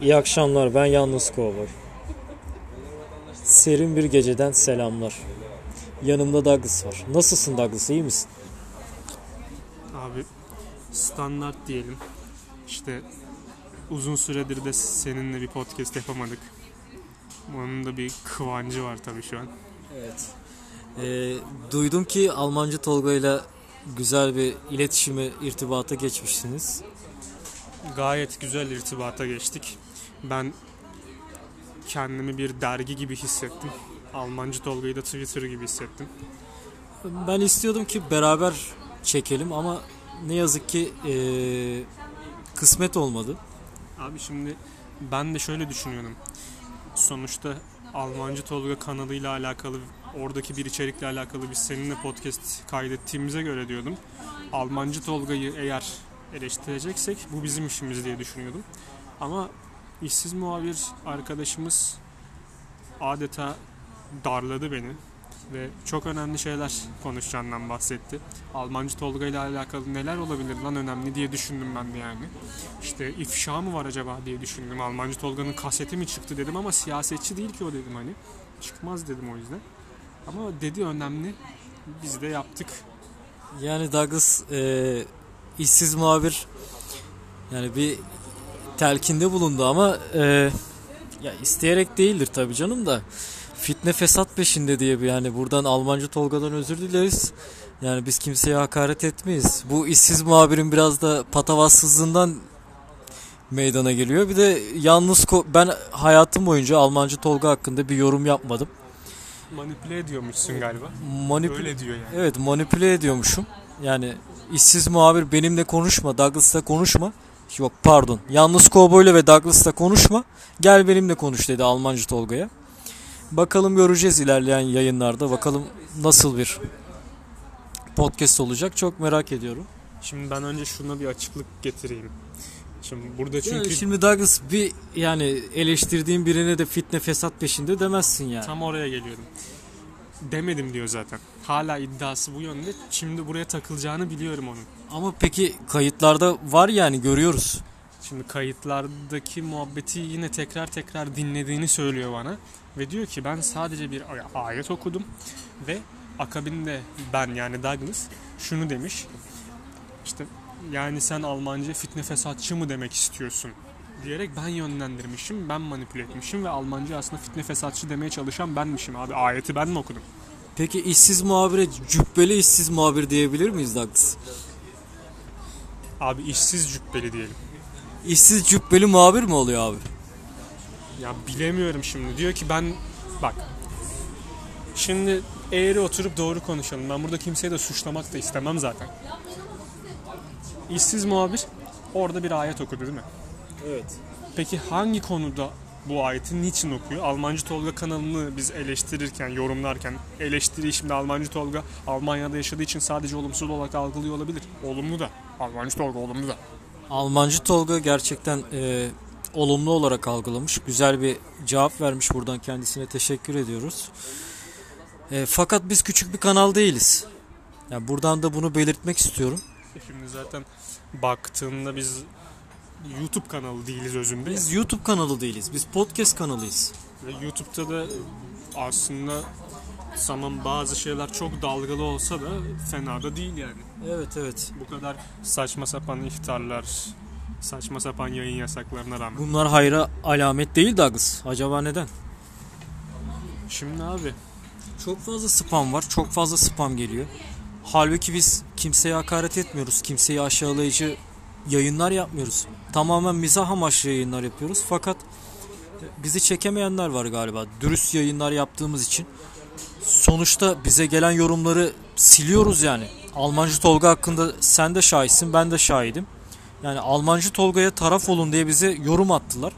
İyi akşamlar ben Yalnız Kovboy. Serin bir geceden selamlar. Yanımda Douglas var. Nasılsın Douglas iyi misin? Abi standart diyelim. İşte uzun süredir de seninle bir podcast yapamadık. Onun da bir kıvancı var tabii şu an. Evet. Ee, duydum ki Almancı Tolga ile güzel bir iletişime, irtibata geçmişsiniz. Gayet güzel irtibata geçtik. Ben kendimi bir dergi gibi hissettim. Almancı Tolga'yı da Twitter gibi hissettim. Ben istiyordum ki beraber çekelim ama ne yazık ki ee, kısmet olmadı. Abi şimdi ben de şöyle düşünüyorum. Sonuçta Almancı Tolga kanalıyla alakalı oradaki bir içerikle alakalı biz seninle podcast kaydettiğimize göre diyordum. Almancı Tolga'yı eğer eleştireceksek bu bizim işimiz diye düşünüyordum. Ama işsiz muhabir arkadaşımız adeta darladı beni ve çok önemli şeyler konuşacağından bahsetti. Almancı Tolga ile alakalı neler olabilir lan önemli diye düşündüm ben de yani. İşte ifşa mı var acaba diye düşündüm. Almancı Tolga'nın kaseti mi çıktı dedim ama siyasetçi değil ki o dedim hani. Çıkmaz dedim o yüzden. Ama dedi önemli. Biz de yaptık. Yani Douglas ee, işsiz muhabir yani bir telkinde bulundu ama ee, ya isteyerek değildir tabii canım da fitne fesat peşinde diye bir yani buradan Almancı Tolga'dan özür dileriz. Yani biz kimseye hakaret etmeyiz. Bu işsiz muhabirin biraz da patavatsızlığından meydana geliyor. Bir de yalnız ben hayatım boyunca Almancı Tolga hakkında bir yorum yapmadım. Manipüle ediyormuşsun galiba. Manipüle Öyle diyor yani. Evet manipüle ediyormuşum. Yani işsiz muhabir benimle konuşma, Douglas'la konuşma. Yok pardon. Yalnız Kovboy'la ve Douglas'la konuşma. Gel benimle konuş dedi Almancı Tolga'ya. Bakalım göreceğiz ilerleyen yayınlarda. Bakalım nasıl bir podcast olacak. Çok merak ediyorum. Şimdi ben önce şuna bir açıklık getireyim. Şimdi burada çünkü Yani şimdi Douglas bir yani eleştirdiğin birine de fitne fesat peşinde demezsin yani. tam oraya geliyorum. Demedim diyor zaten. Hala iddiası bu yönde. Şimdi buraya takılacağını biliyorum onun. Ama peki kayıtlarda var yani görüyoruz. Şimdi kayıtlardaki muhabbeti yine tekrar tekrar dinlediğini söylüyor bana. Ve diyor ki ben sadece bir ay- ayet okudum. Ve akabinde ben yani Douglas şunu demiş. İşte yani sen Almanca fitne fesatçı mı demek istiyorsun? Diyerek ben yönlendirmişim, ben manipüle etmişim ve Almanca aslında fitne fesatçı demeye çalışan benmişim abi. Ayeti ben mi okudum? Peki işsiz muhabire cübbeli işsiz muhabir diyebilir miyiz Douglas? Abi işsiz cübbeli diyelim. İşsiz cübbeli muhabir mi oluyor abi? Ya bilemiyorum şimdi. Diyor ki ben bak şimdi eğri oturup doğru konuşalım. Ben burada kimseyi de suçlamak da istemem zaten. İşsiz muhabir orada bir ayet okudu değil mi? Evet. Peki hangi konuda bu ayeti niçin okuyor? Almancı Tolga kanalını biz eleştirirken, yorumlarken eleştiriyi şimdi Almancı Tolga Almanya'da yaşadığı için sadece olumsuz olarak algılıyor olabilir. Olumlu da. Almancı Tolga olumlu da. Almancı Tolga gerçekten e, olumlu olarak algılamış. Güzel bir cevap vermiş. Buradan kendisine teşekkür ediyoruz. E, fakat biz küçük bir kanal değiliz. Yani buradan da bunu belirtmek istiyorum. Şimdi zaten baktığında biz YouTube kanalı değiliz özünde. Biz YouTube kanalı değiliz. Biz podcast kanalıyız. Ve YouTube'da da aslında tamam bazı şeyler çok dalgalı olsa da fena da değil yani. Evet evet. Bu kadar saçma sapan iftarlar, saçma sapan yayın yasaklarına rağmen. Bunlar hayra alamet değil Douglas. Acaba neden? Şimdi abi Çok fazla spam var. Çok fazla spam geliyor. Halbuki biz kimseye hakaret etmiyoruz. Kimseyi aşağılayıcı yayınlar yapmıyoruz. Tamamen mizah amaçlı yayınlar yapıyoruz. Fakat bizi çekemeyenler var galiba. Dürüst yayınlar yaptığımız için. Sonuçta bize gelen yorumları siliyoruz yani. Almancı Tolga hakkında sen de şahitsin, ben de şahidim. Yani Almancı Tolga'ya taraf olun diye bize yorum attılar.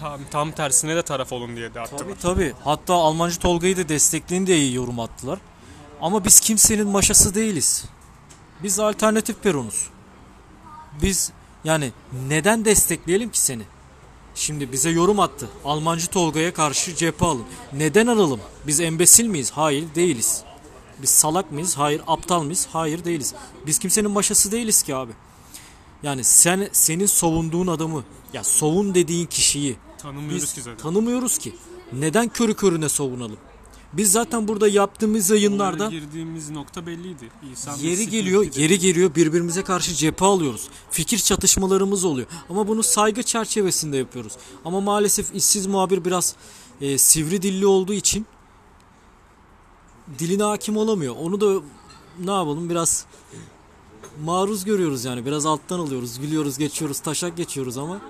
tam, tam tersine de taraf olun diye de attılar. Tabii tabii. Hatta Almancı Tolga'yı da destekleyin diye yorum attılar. Ama biz kimsenin maşası değiliz. Biz alternatif peronuz. Biz yani neden destekleyelim ki seni? Şimdi bize yorum attı. Almancı Tolga'ya karşı cephe alın. Neden alalım? Biz embesil miyiz? Hayır değiliz. Biz salak mıyız? Hayır. Aptal mıyız? Hayır değiliz. Biz kimsenin maşası değiliz ki abi. Yani sen senin savunduğun adamı ya savun dediğin kişiyi Tanımıyoruz biz ki zaten. tanımıyoruz ki. Neden körü körüne savunalım? Biz zaten burada yaptığımız yayınlarda Oraya girdiğimiz nokta belliydi. İnsan Yeri geliyor, yeri geliyor birbirimize karşı cephe alıyoruz. Fikir çatışmalarımız oluyor. Ama bunu saygı çerçevesinde yapıyoruz. Ama maalesef işsiz muhabir biraz e, sivri dilli olduğu için diline hakim olamıyor. Onu da ne yapalım biraz maruz görüyoruz yani. Biraz alttan alıyoruz, gülüyoruz, geçiyoruz, taşak geçiyoruz ama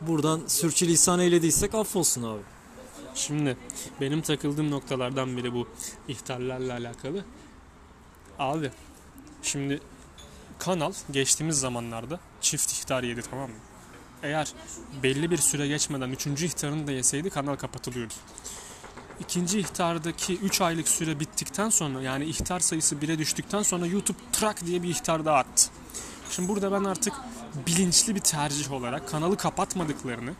buradan sürçülisan eylediysek affolsun abi. Şimdi benim takıldığım noktalardan biri bu ihtarlarla alakalı. Abi şimdi kanal geçtiğimiz zamanlarda çift ihtar yedi tamam mı? Eğer belli bir süre geçmeden üçüncü ihtarını da yeseydi kanal kapatılıyordu. İkinci ihtardaki 3 aylık süre bittikten sonra yani ihtar sayısı 1'e düştükten sonra YouTube trak diye bir ihtar daha attı. Şimdi burada ben artık bilinçli bir tercih olarak kanalı kapatmadıklarını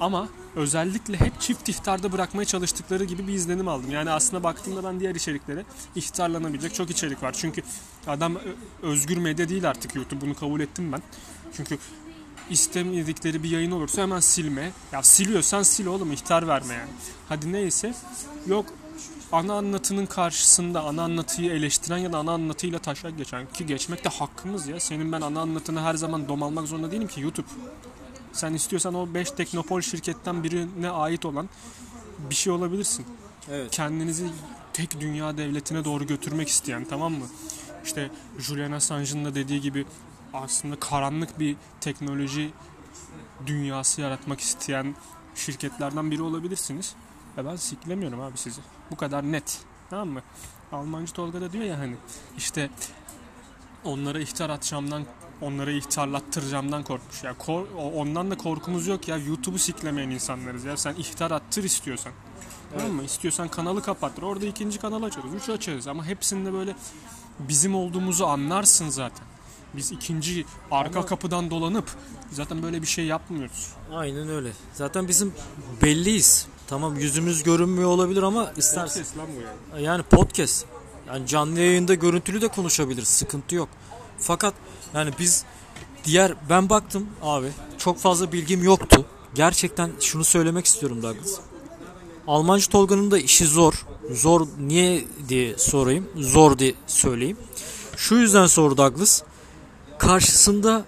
ama özellikle hep çift ihtarda bırakmaya çalıştıkları gibi bir izlenim aldım. Yani aslında baktığımda ben diğer içeriklere ihtarlanabilecek çok içerik var. Çünkü adam özgür medya değil artık YouTube. Bunu kabul ettim ben. Çünkü istemedikleri bir yayın olursa hemen silme. Ya siliyorsan sil oğlum ihtar verme yani. Hadi neyse. Yok ana anlatının karşısında ana anlatıyı eleştiren ya da ana anlatıyla taşak geçen ki geçmek de hakkımız ya. Senin ben ana anlatını her zaman dom almak zorunda değilim ki YouTube. Sen istiyorsan o 5 teknopol şirketten birine ait olan bir şey olabilirsin. Evet. Kendinizi tek dünya devletine doğru götürmek isteyen tamam mı? İşte Julian Assange'ın da dediği gibi aslında karanlık bir teknoloji dünyası yaratmak isteyen şirketlerden biri olabilirsiniz. Ve ben siklemiyorum abi sizi. Bu kadar net. Tamam mı? Almancı Tolga da diyor ya hani işte onlara ihtar atacağımdan onlara ihtarlattıracağımdan korkmuş. Ya kor- ondan da korkumuz yok ya. YouTube'u siklemeyen insanlarız ya. Sen ihtar attır istiyorsan. Tamam mı? İstiyorsan kanalı kapattır. Orada ikinci kanal açarız. Üç açarız. Ama hepsinde böyle bizim olduğumuzu anlarsın zaten. Biz ikinci arka Ama- kapıdan dolanıp zaten böyle bir şey yapmıyoruz. Aynen öyle. Zaten bizim belliyiz. Tamam yüzümüz görünmüyor olabilir ama istersen Ses lan bu yani. yani podcast. Yani canlı yayında görüntülü de konuşabiliriz. Sıkıntı yok. Fakat yani biz diğer ben baktım abi çok fazla bilgim yoktu. Gerçekten şunu söylemek istiyorum Douglas. Almancı Tolga'nın da işi zor. Zor niye diye sorayım. Zor diye söyleyeyim. Şu yüzden sor Douglas. Karşısında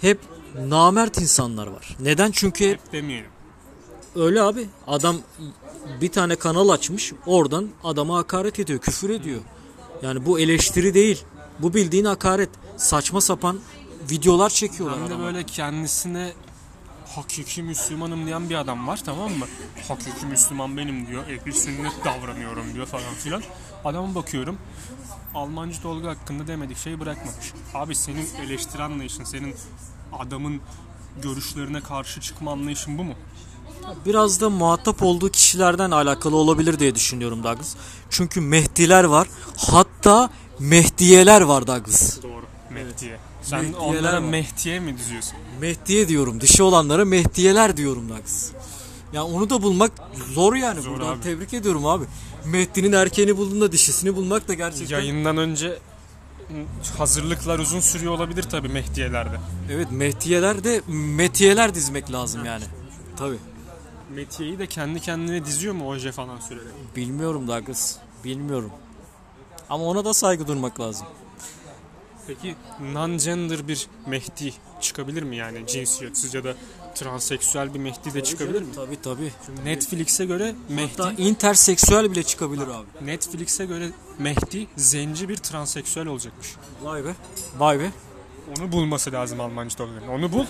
hep namert insanlar var. Neden? Çünkü Hep demeyelim. Öyle abi. Adam bir tane kanal açmış. Oradan adama hakaret ediyor, küfür ediyor. Yani bu eleştiri değil. Bu bildiğin hakaret. Saçma sapan videolar çekiyorlar Hem de adama. böyle kendisine hakiki Müslümanım diyen bir adam var tamam mı? Hakiki Müslüman benim diyor. Ehli sünnet davranıyorum diyor falan filan. Adama bakıyorum. Almancı Tolga hakkında demedik şey bırakmamış. Abi senin eleştiri anlayışın, senin adamın görüşlerine karşı çıkma anlayışın bu mu? Biraz da muhatap olduğu kişilerden alakalı olabilir diye düşünüyorum Douglas. Çünkü Mehdiler var. Hatta Mehdiyeler var Douglas. Doğru. Mehdiye. Sen Mehdiyeler onlara var. Mehdiye mi diziyorsun? Mehdiye diyorum. Dişi olanlara Mehdiyeler diyorum Douglas. Ya onu da bulmak zor yani. Zor Buradan abi. tebrik ediyorum abi. Mehdi'nin erkeğini bulduğunda dişisini bulmak da gerçekten... Yayından önce hazırlıklar uzun sürüyor olabilir tabii Mehdiyelerde. Evet Mehdiyeler de Metiyeler dizmek lazım yani. Tabi. Metiye'yi de kendi kendine diziyor mu oje falan sürerek? Bilmiyorum Douglas. Bilmiyorum. Ama ona da saygı durmak lazım. Peki non-gender bir Mehdi çıkabilir mi yani cinsiyetsiz ya da transseksüel bir Mehdi de çıkabilir mi? Tabi tabi. Netflix'e göre Hatta Mehdi interseksüel bile çıkabilir abi. Netflix'e göre Mehdi zenci bir transseksüel olacakmış. Vay be. Vay be. Onu bulması lazım Almancı Tolga'nın. Onu bul.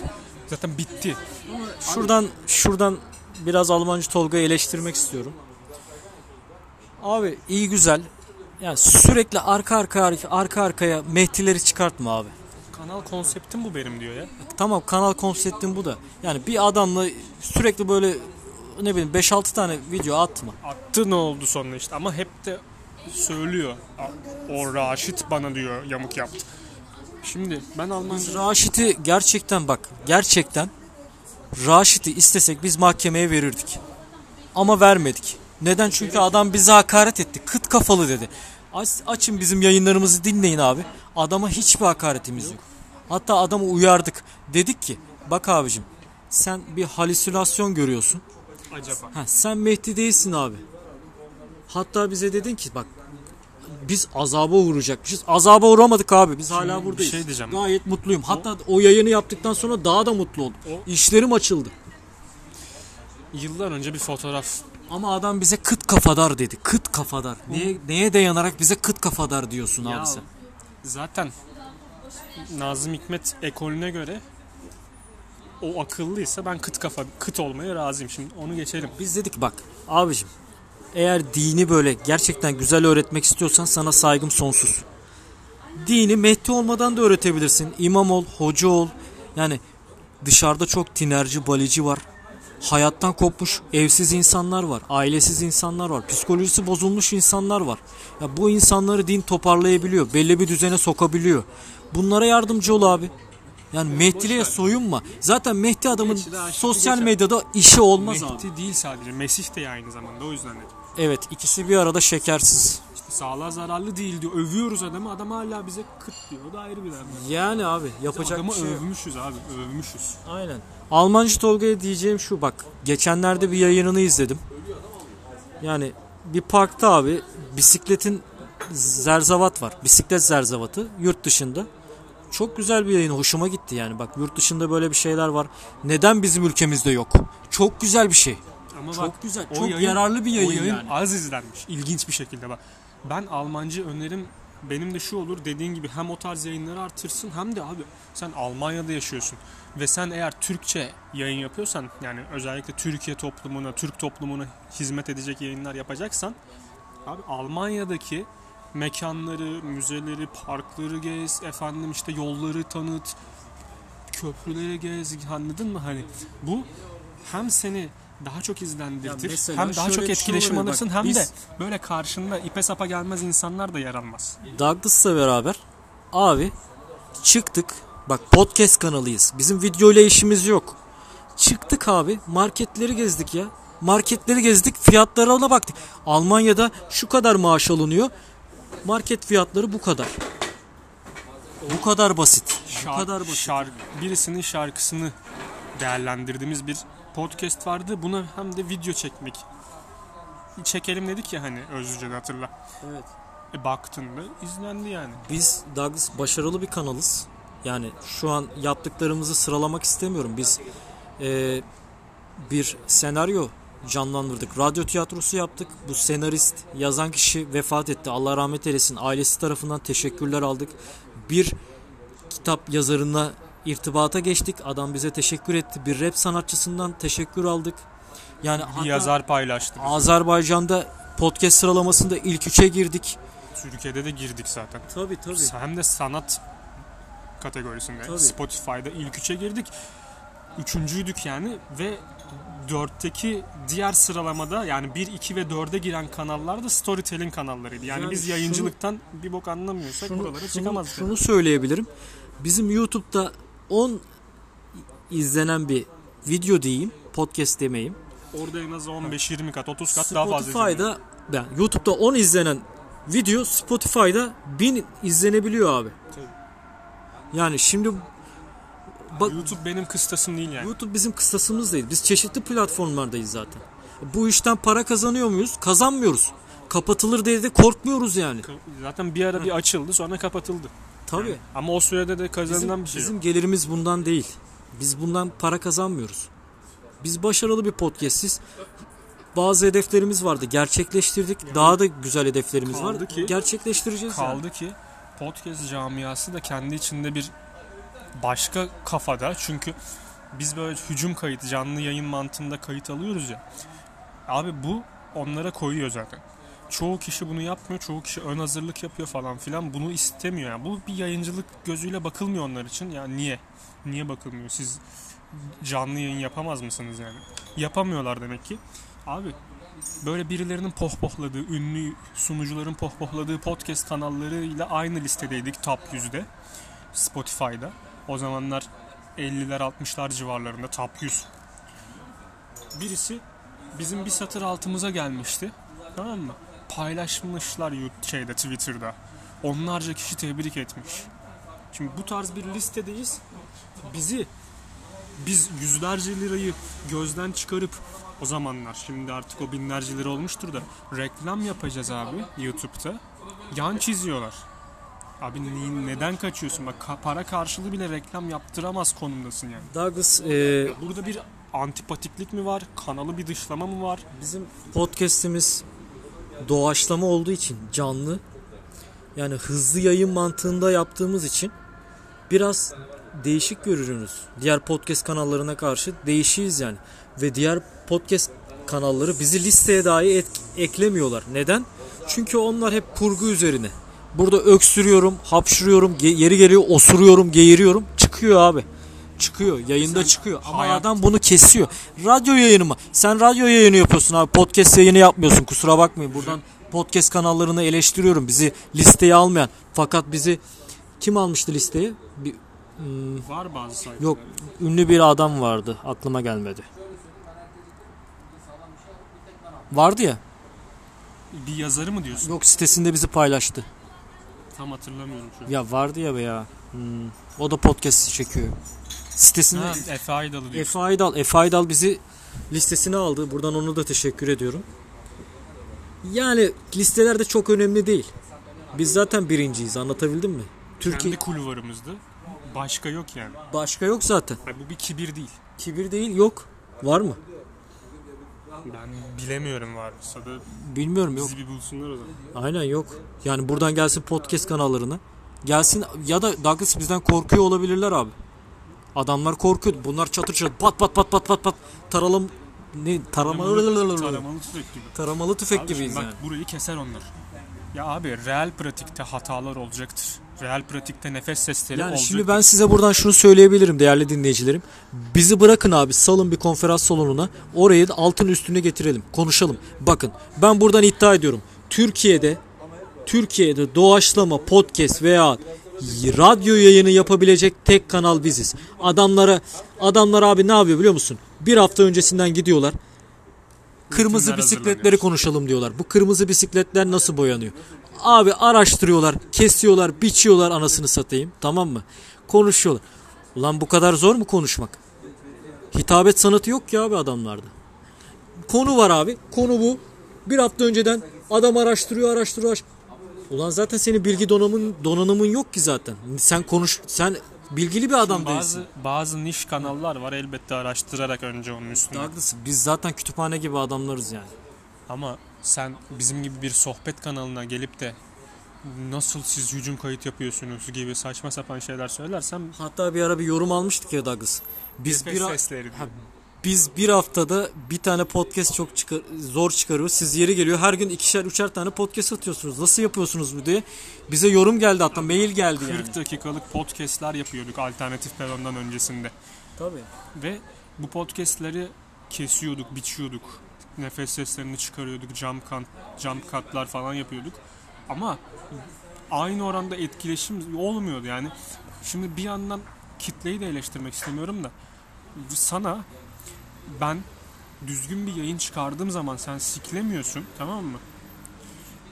Zaten bitti. Şuradan şuradan biraz Almancı Tolga'yı eleştirmek istiyorum. Abi iyi güzel. Yani sürekli arka arka arka arkaya Mehdileri çıkartma abi. Kanal konseptim bu benim diyor ya. Tamam kanal konseptin bu da. Yani bir adamla sürekli böyle ne bileyim 5-6 tane video atma. Attı ne oldu sonra işte ama hep de söylüyor. O Raşit bana diyor yamuk yaptı. Şimdi ben Almanca Raşit'i gerçekten bak gerçekten Raşit'i istesek biz mahkemeye verirdik. Ama vermedik. Neden? Çünkü adam bize hakaret etti. Kıt kafalı dedi. Aç, açın bizim yayınlarımızı dinleyin abi. Adama hiçbir hakaretimiz yok. Hatta adamı uyardık. Dedik ki bak abicim sen bir halüsinasyon görüyorsun. Acaba. Ha, sen Mehdi değilsin abi. Hatta bize dedin ki bak biz azaba uğrayacakmışız. Azaba uğramadık abi. Biz hala bir buradayız. şey diyeceğim. Gayet mutluyum. Hatta o yayını yaptıktan sonra daha da mutlu oldum. O- İşlerim açıldı. Yıllar önce bir fotoğraf Ama adam bize kıt kafadar dedi. Kıt kafadar. Neye, neye dayanarak bize kıt kafadar diyorsun Ya, abi sen? Zaten Nazım Hikmet ekolüne göre o akıllıysa ben kıt kafa kıt olmaya razıyım. Şimdi onu geçelim. Biz dedik bak abicim eğer dini böyle gerçekten güzel öğretmek istiyorsan sana saygım sonsuz. Dini Mehdi olmadan da öğretebilirsin. İmam ol, hoca ol. Yani dışarıda çok tinerci, balici var. Hayattan kopmuş, evsiz insanlar var. Ailesiz insanlar var. Psikolojisi bozulmuş insanlar var. Ya bu insanları din toparlayabiliyor. Belli bir düzene sokabiliyor. Bunlara yardımcı ol abi. Yani Mehdi'liğe soyunma. Zaten Mehdi adamın sosyal medyada işi olmaz abi. Mehdi değil sadece. Mesih de aynı zamanda o yüzden dedim. Evet ikisi bir arada şekersiz. İşte sağlığa zararlı değil diyor. Övüyoruz adamı. Adam hala bize kıt diyor. O da ayrı bir dert. Yani abi yapacak Adamı bir şey övmüşüz abi. Övmüşüz. Aynen. Almancı Tolga'ya diyeceğim şu bak. Geçenlerde bir yayınını izledim. Yani bir parkta abi bisikletin zerzavat var. Bisiklet zerzavatı yurt dışında. Çok güzel bir yayın. Hoşuma gitti yani. Bak yurt dışında böyle bir şeyler var. Neden bizim ülkemizde yok? Çok güzel bir şey. Ama Çok bak, güzel. Çok yayın- yararlı bir yayın, o yayın yani. az izlenmiş. İlginç bir şekilde bak. Ben Almancı önerim benim de şu olur dediğin gibi hem o tarz yayınları artırsın hem de abi sen Almanya'da yaşıyorsun ve sen eğer Türkçe yayın yapıyorsan yani özellikle Türkiye toplumuna, Türk toplumuna hizmet edecek yayınlar yapacaksan abi Almanya'daki mekanları, müzeleri, parkları gez, efendim işte yolları tanıt, köprüleri gez, anladın mı hani bu hem seni daha çok izlendirtir hem daha çok şey etkileşim bak, alırsın hem biz- de böyle karşında ipe sapa gelmez insanlar da yer almaz. Douglas'la beraber abi çıktık. Bak podcast kanalıyız. Bizim video ile işimiz yok. Çıktık abi marketleri gezdik ya. Marketleri gezdik fiyatlara baktık. Almanya'da şu kadar maaş alınıyor. Market fiyatları bu kadar. Bu kadar basit. Bu Şark- kadar basit. şark- birisinin şarkısını değerlendirdiğimiz bir podcast vardı. Buna hem de video çekmek. Çekelim dedik ya hani Özlüce'de hatırla. Evet. E baktığında izlendi yani. Biz Douglas başarılı bir kanalız. Yani şu an yaptıklarımızı sıralamak istemiyorum. Biz e, bir senaryo canlandırdık. Radyo tiyatrosu yaptık. Bu senarist, yazan kişi vefat etti. Allah rahmet eylesin. Ailesi tarafından teşekkürler aldık. Bir kitap yazarına irtibata geçtik. Adam bize teşekkür etti. Bir rap sanatçısından teşekkür aldık. Yani Bir yazar paylaştı. Azerbaycan'da podcast sıralamasında ilk üçe girdik. Türkiye'de de girdik zaten. Tabii tabii. Hem de sanat kategorisinde. Tabii. Spotify'da ilk üçe girdik. Üçüncüydük yani ve dörtteki diğer sıralamada yani 1, 2 ve 4'e giren kanallar da storytelling kanallarıydı. Yani, Yani biz şunu- yayıncılıktan bir bok anlamıyorsak buralara şunu, çıkamazdık. şunu söyleyebilirim. Bizim YouTube'da 10 izlenen bir video diyeyim. Podcast demeyeyim. Orada en az 15-20 kat, 30 kat daha fazla. Spotify'da yani YouTube'da 10 izlenen video Spotify'da 1000 izlenebiliyor abi. Tabii. Yani şimdi bak YouTube benim kıstasım değil yani. YouTube bizim kıstasımız değil. Biz çeşitli platformlardayız zaten. Bu işten para kazanıyor muyuz? Kazanmıyoruz. Kapatılır diye de korkmuyoruz yani. Zaten bir ara bir açıldı sonra kapatıldı. Tabii. Yani ama o sürede de kazanılan Bizim, bir şey bizim yok. gelirimiz bundan değil. Biz bundan para kazanmıyoruz. Biz başarılı bir podcastiz. Bazı hedeflerimiz vardı. Gerçekleştirdik. Daha da güzel hedeflerimiz Kaldı var. ki- Gerçekleştireceğiz yani. Kaldı ki podcast camiası da kendi içinde bir başka kafada. Çünkü biz böyle hücum kayıt, canlı yayın mantığında kayıt alıyoruz ya. Abi bu onlara koyuyor zaten. Çoğu kişi bunu yapmıyor. Çoğu kişi ön hazırlık yapıyor falan filan. Bunu istemiyor. Yani bu bir yayıncılık gözüyle bakılmıyor onlar için. Yani niye? Niye bakılmıyor? Siz canlı yayın yapamaz mısınız yani? Yapamıyorlar demek ki. Abi böyle birilerinin pohpohladığı, ünlü sunucuların pohpohladığı podcast kanallarıyla aynı listedeydik top 100'de Spotify'da. O zamanlar 50'ler 60'lar civarlarında top 100. Birisi bizim bir satır altımıza gelmişti. Tamam mı? Paylaşmışlar şeyde Twitter'da. Onlarca kişi tebrik etmiş. Şimdi bu tarz bir listedeyiz. Bizi biz yüzlerce lirayı gözden çıkarıp o zamanlar şimdi artık o binlerce lira olmuştur da reklam yapacağız abi YouTube'da. Yan çiziyorlar. Abi neden kaçıyorsun? Bak ka- para karşılığı bile reklam yaptıramaz konumdasın yani. Douglas e, Burada bir antipatiklik mi var? Kanalı bir dışlama mı var? bizim podcast'imiz doğaçlama olduğu için canlı yani hızlı yayın mantığında yaptığımız için biraz değişik görürünüz. Diğer podcast kanallarına karşı değişiyiz yani. Ve diğer podcast kanalları bizi listeye dahi et- eklemiyorlar. Neden? Çünkü onlar hep kurgu üzerine. Burada öksürüyorum, hapşırıyorum, ge- yeri geliyor osuruyorum, geğiriyorum. Çıkıyor abi. Çıkıyor. Yayında çıkıyor. Ama hayat- adam bunu kesiyor. Radyo yayını mı? Sen radyo yayını yapıyorsun abi. Podcast yayını yapmıyorsun. Kusura bakmayın. Buradan podcast kanallarını eleştiriyorum. Bizi listeye almayan. Fakat bizi kim almıştı listeye? Bir, hmm, Var bazı sayfalar. yok. Ünlü bir adam vardı. Aklıma gelmedi. Vardı ya. Bir yazarı mı diyorsun? Yok sitesinde bizi paylaştı. Tam hatırlamıyorum şu an. Ya vardı ya be ya. Hmm. O da podcast çekiyor. Sitesinde Ha, Efe Aydalı diyorsun. Efe Aydal, Efe Aydal bizi listesine aldı. Buradan onu da teşekkür ediyorum. Yani listelerde çok önemli değil. Biz zaten birinciyiz anlatabildim mi? Türkiye Kendi kulvarımızda. Başka yok yani. başka yok zaten. Ha, bu bir kibir değil. Kibir değil yok. Var mı? Ben bilemiyorum varsa da Bilmiyorum yok. bizi bir bulsunlar o zaman. Aynen yok. Yani buradan gelsin podcast kanallarına. Gelsin ya da Douglas bizden korkuyor olabilirler abi. Adamlar korkuyor. Bunlar çatır çatır pat pat pat pat pat pat taralam ne taramalı Taramalı tüfek gibi. taramalı tüfek Abi gibiyiz şimdi yani. bak burayı keser onlar. Ya abi real pratikte hatalar olacaktır. Real pratikte nefes sesleri Yani olacaktır. şimdi ben size buradan şunu söyleyebilirim değerli dinleyicilerim. Bizi bırakın abi salın bir konferans salonuna. Orayı da altın üstüne getirelim. Konuşalım. Bakın ben buradan iddia ediyorum. Türkiye'de Türkiye'de doğaçlama podcast veya radyo yayını yapabilecek tek kanal biziz. Adamlara adamlar abi ne yapıyor biliyor musun? Bir hafta öncesinden gidiyorlar. Kırmızı bisikletleri konuşalım diyorlar. Bu kırmızı bisikletler nasıl boyanıyor? Abi araştırıyorlar, kesiyorlar, biçiyorlar anasını satayım. Tamam mı? Konuşuyorlar. Ulan bu kadar zor mu konuşmak? Hitabet sanatı yok ki abi adamlarda. Konu var abi. Konu bu. Bir hafta önceden adam araştırıyor, araştırıyor. araş- Ulan zaten senin bilgi donanımın donanımın yok ki zaten. Sen konuş sen bilgili bir adam değilsin. bazı bazı niş kanallar var elbette araştırarak önce onun üstüne. Haklısın. Biz zaten kütüphane gibi adamlarız yani. Ama sen bizim gibi bir sohbet kanalına gelip de nasıl siz hücum kayıt yapıyorsunuz gibi saçma sapan şeyler söylersen Hatta bir ara bir yorum almıştık ya Douglas. Biz nefes bir, ha- sesleri ha, biz bir haftada bir tane podcast çok çıkar, zor çıkarıyoruz. Siz yeri geliyor her gün ikişer üçer tane podcast atıyorsunuz. Nasıl yapıyorsunuz bu diye. Bize yorum geldi hatta mail geldi 40 yani. dakikalık podcastler yapıyorduk alternatif perondan öncesinde. Tabii. Ve bu podcastleri kesiyorduk, biçiyorduk. Nefes seslerini çıkarıyorduk, jump, cut, jump cutlar falan yapıyorduk. Ama aynı oranda etkileşim olmuyordu yani. Şimdi bir yandan kitleyi de eleştirmek istemiyorum da sana ben düzgün bir yayın çıkardığım zaman sen siklemiyorsun tamam mı?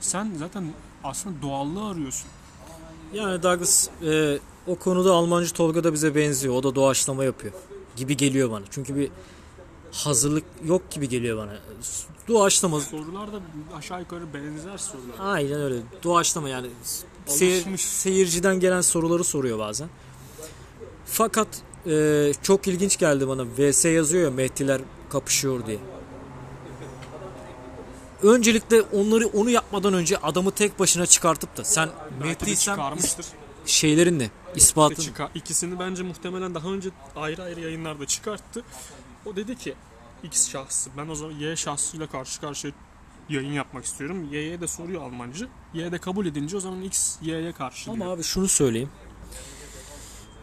Sen zaten aslında doğallığı arıyorsun. Yani Douglas e, o konuda Almancı Tolga da bize benziyor. O da doğaçlama yapıyor. Gibi geliyor bana. Çünkü bir hazırlık yok gibi geliyor bana. Doğaçlama. Sorular da aşağı yukarı benzer sorular. Aynen öyle. Doğaçlama yani. Seyir, seyirciden gelen soruları soruyor bazen. Fakat e, çok ilginç geldi bana. VS yazıyor ya Mehdiler kapışıyor diye. Öncelikle onları onu yapmadan önce adamı tek başına çıkartıp da sen Mehdi'ysen şeylerin ne? İspatın. Çıkar. İkisini bence muhtemelen daha önce ayrı ayrı yayınlarda çıkarttı. O dedi ki X şahsı ben o zaman Y şahsıyla karşı karşıya yayın yapmak istiyorum. Y'ye de soruyor Almancı. Y de kabul edince o zaman X Y'ye karşı Ama diyor. abi şunu söyleyeyim.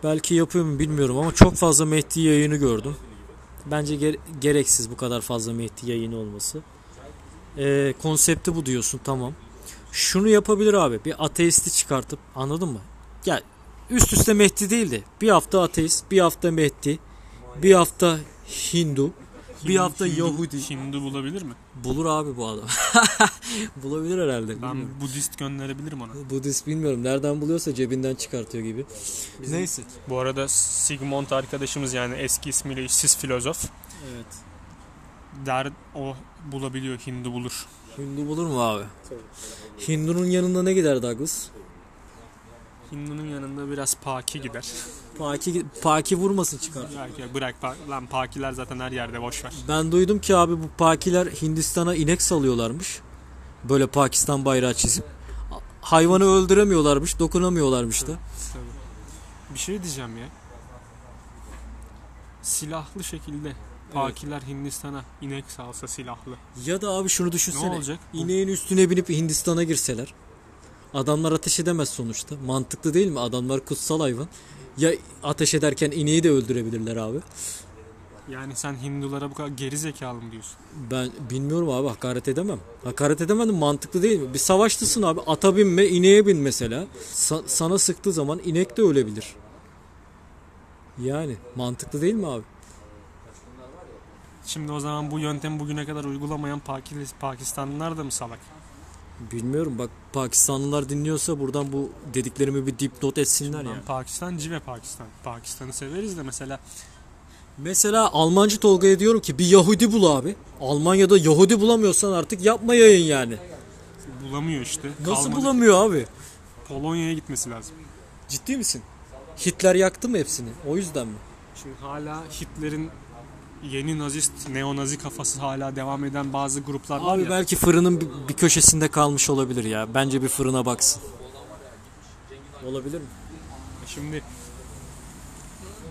Belki yapıyor mu bilmiyorum ama çok fazla Mehdi yayını gördüm. Bence ger- gereksiz bu kadar fazla Mehdi yayını olması. Ee, konsepti bu diyorsun tamam. Şunu yapabilir abi. Bir ateisti çıkartıp anladın mı? Ya üst üste Mehdi değil de bir hafta ateist, bir hafta Mehdi, bir hafta Hindu. bir hafta Yahudi. Hindu bulabilir mi? Bulur abi bu adam. Bulabilir herhalde. Ben bilmiyorum. Budist gönderebilirim ona. Budist bilmiyorum. Nereden buluyorsa cebinden çıkartıyor gibi. Neyse. Bu arada Sigmund arkadaşımız yani eski ismiyle işsiz filozof Evet. der o bulabiliyor Hindu bulur. Hindu bulur mu abi? Hindu'nun yanında ne gider Douglas? Hindu'nun yanında biraz paki gider. Paki, paki vurmasın çıkar. Belki bırak lan pakiler zaten her yerde boş ver. Ben duydum ki abi bu pakiler Hindistan'a inek salıyorlarmış. Böyle Pakistan bayrağı çizip. Hayvanı öldüremiyorlarmış, dokunamıyorlarmış da. Bir şey diyeceğim ya. Silahlı şekilde pakiler Hindistan'a inek salsa silahlı. Ya da abi şunu Ne düşünsene. olacak? Bu- İneğin üstüne binip Hindistan'a girseler. Adamlar ateş edemez sonuçta. Mantıklı değil mi? Adamlar kutsal hayvan. Ya ateş ederken ineği de öldürebilirler abi. Yani sen Hindulara bu kadar geri zekalı mı diyorsun? Ben bilmiyorum abi hakaret edemem. Hakaret edemedim mantıklı değil mi? Bir savaştısın abi ata binme ineğe bin mesela. Sa- sana sıktığı zaman inek de ölebilir. Yani mantıklı değil mi abi? Şimdi o zaman bu yöntemi bugüne kadar uygulamayan Pakistanlılar da mı salak? Bilmiyorum bak Pakistanlılar dinliyorsa buradan bu dediklerimi bir dipnot etsinler ya. Pakistan cive Pakistan. Pakistan'ı severiz de mesela Mesela Almancı Tolga'ya diyorum ki bir Yahudi bul abi. Almanya'da Yahudi bulamıyorsan artık yapma yayın yani. bulamıyor işte. Nasıl Kalmadı. bulamıyor abi? Polonya'ya gitmesi lazım. Ciddi misin? Hitler yaktı mı hepsini? O yüzden mi? Şimdi hala Hitler'in yeni nazist, neonazi kafası hala devam eden bazı gruplar var Abi ya. belki fırının bir, bir köşesinde kalmış olabilir ya. Bence bir fırına baksın. Olabilir mi? Şimdi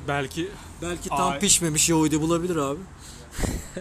belki Belki tam Ay- pişmemiş Yahudi bulabilir abi.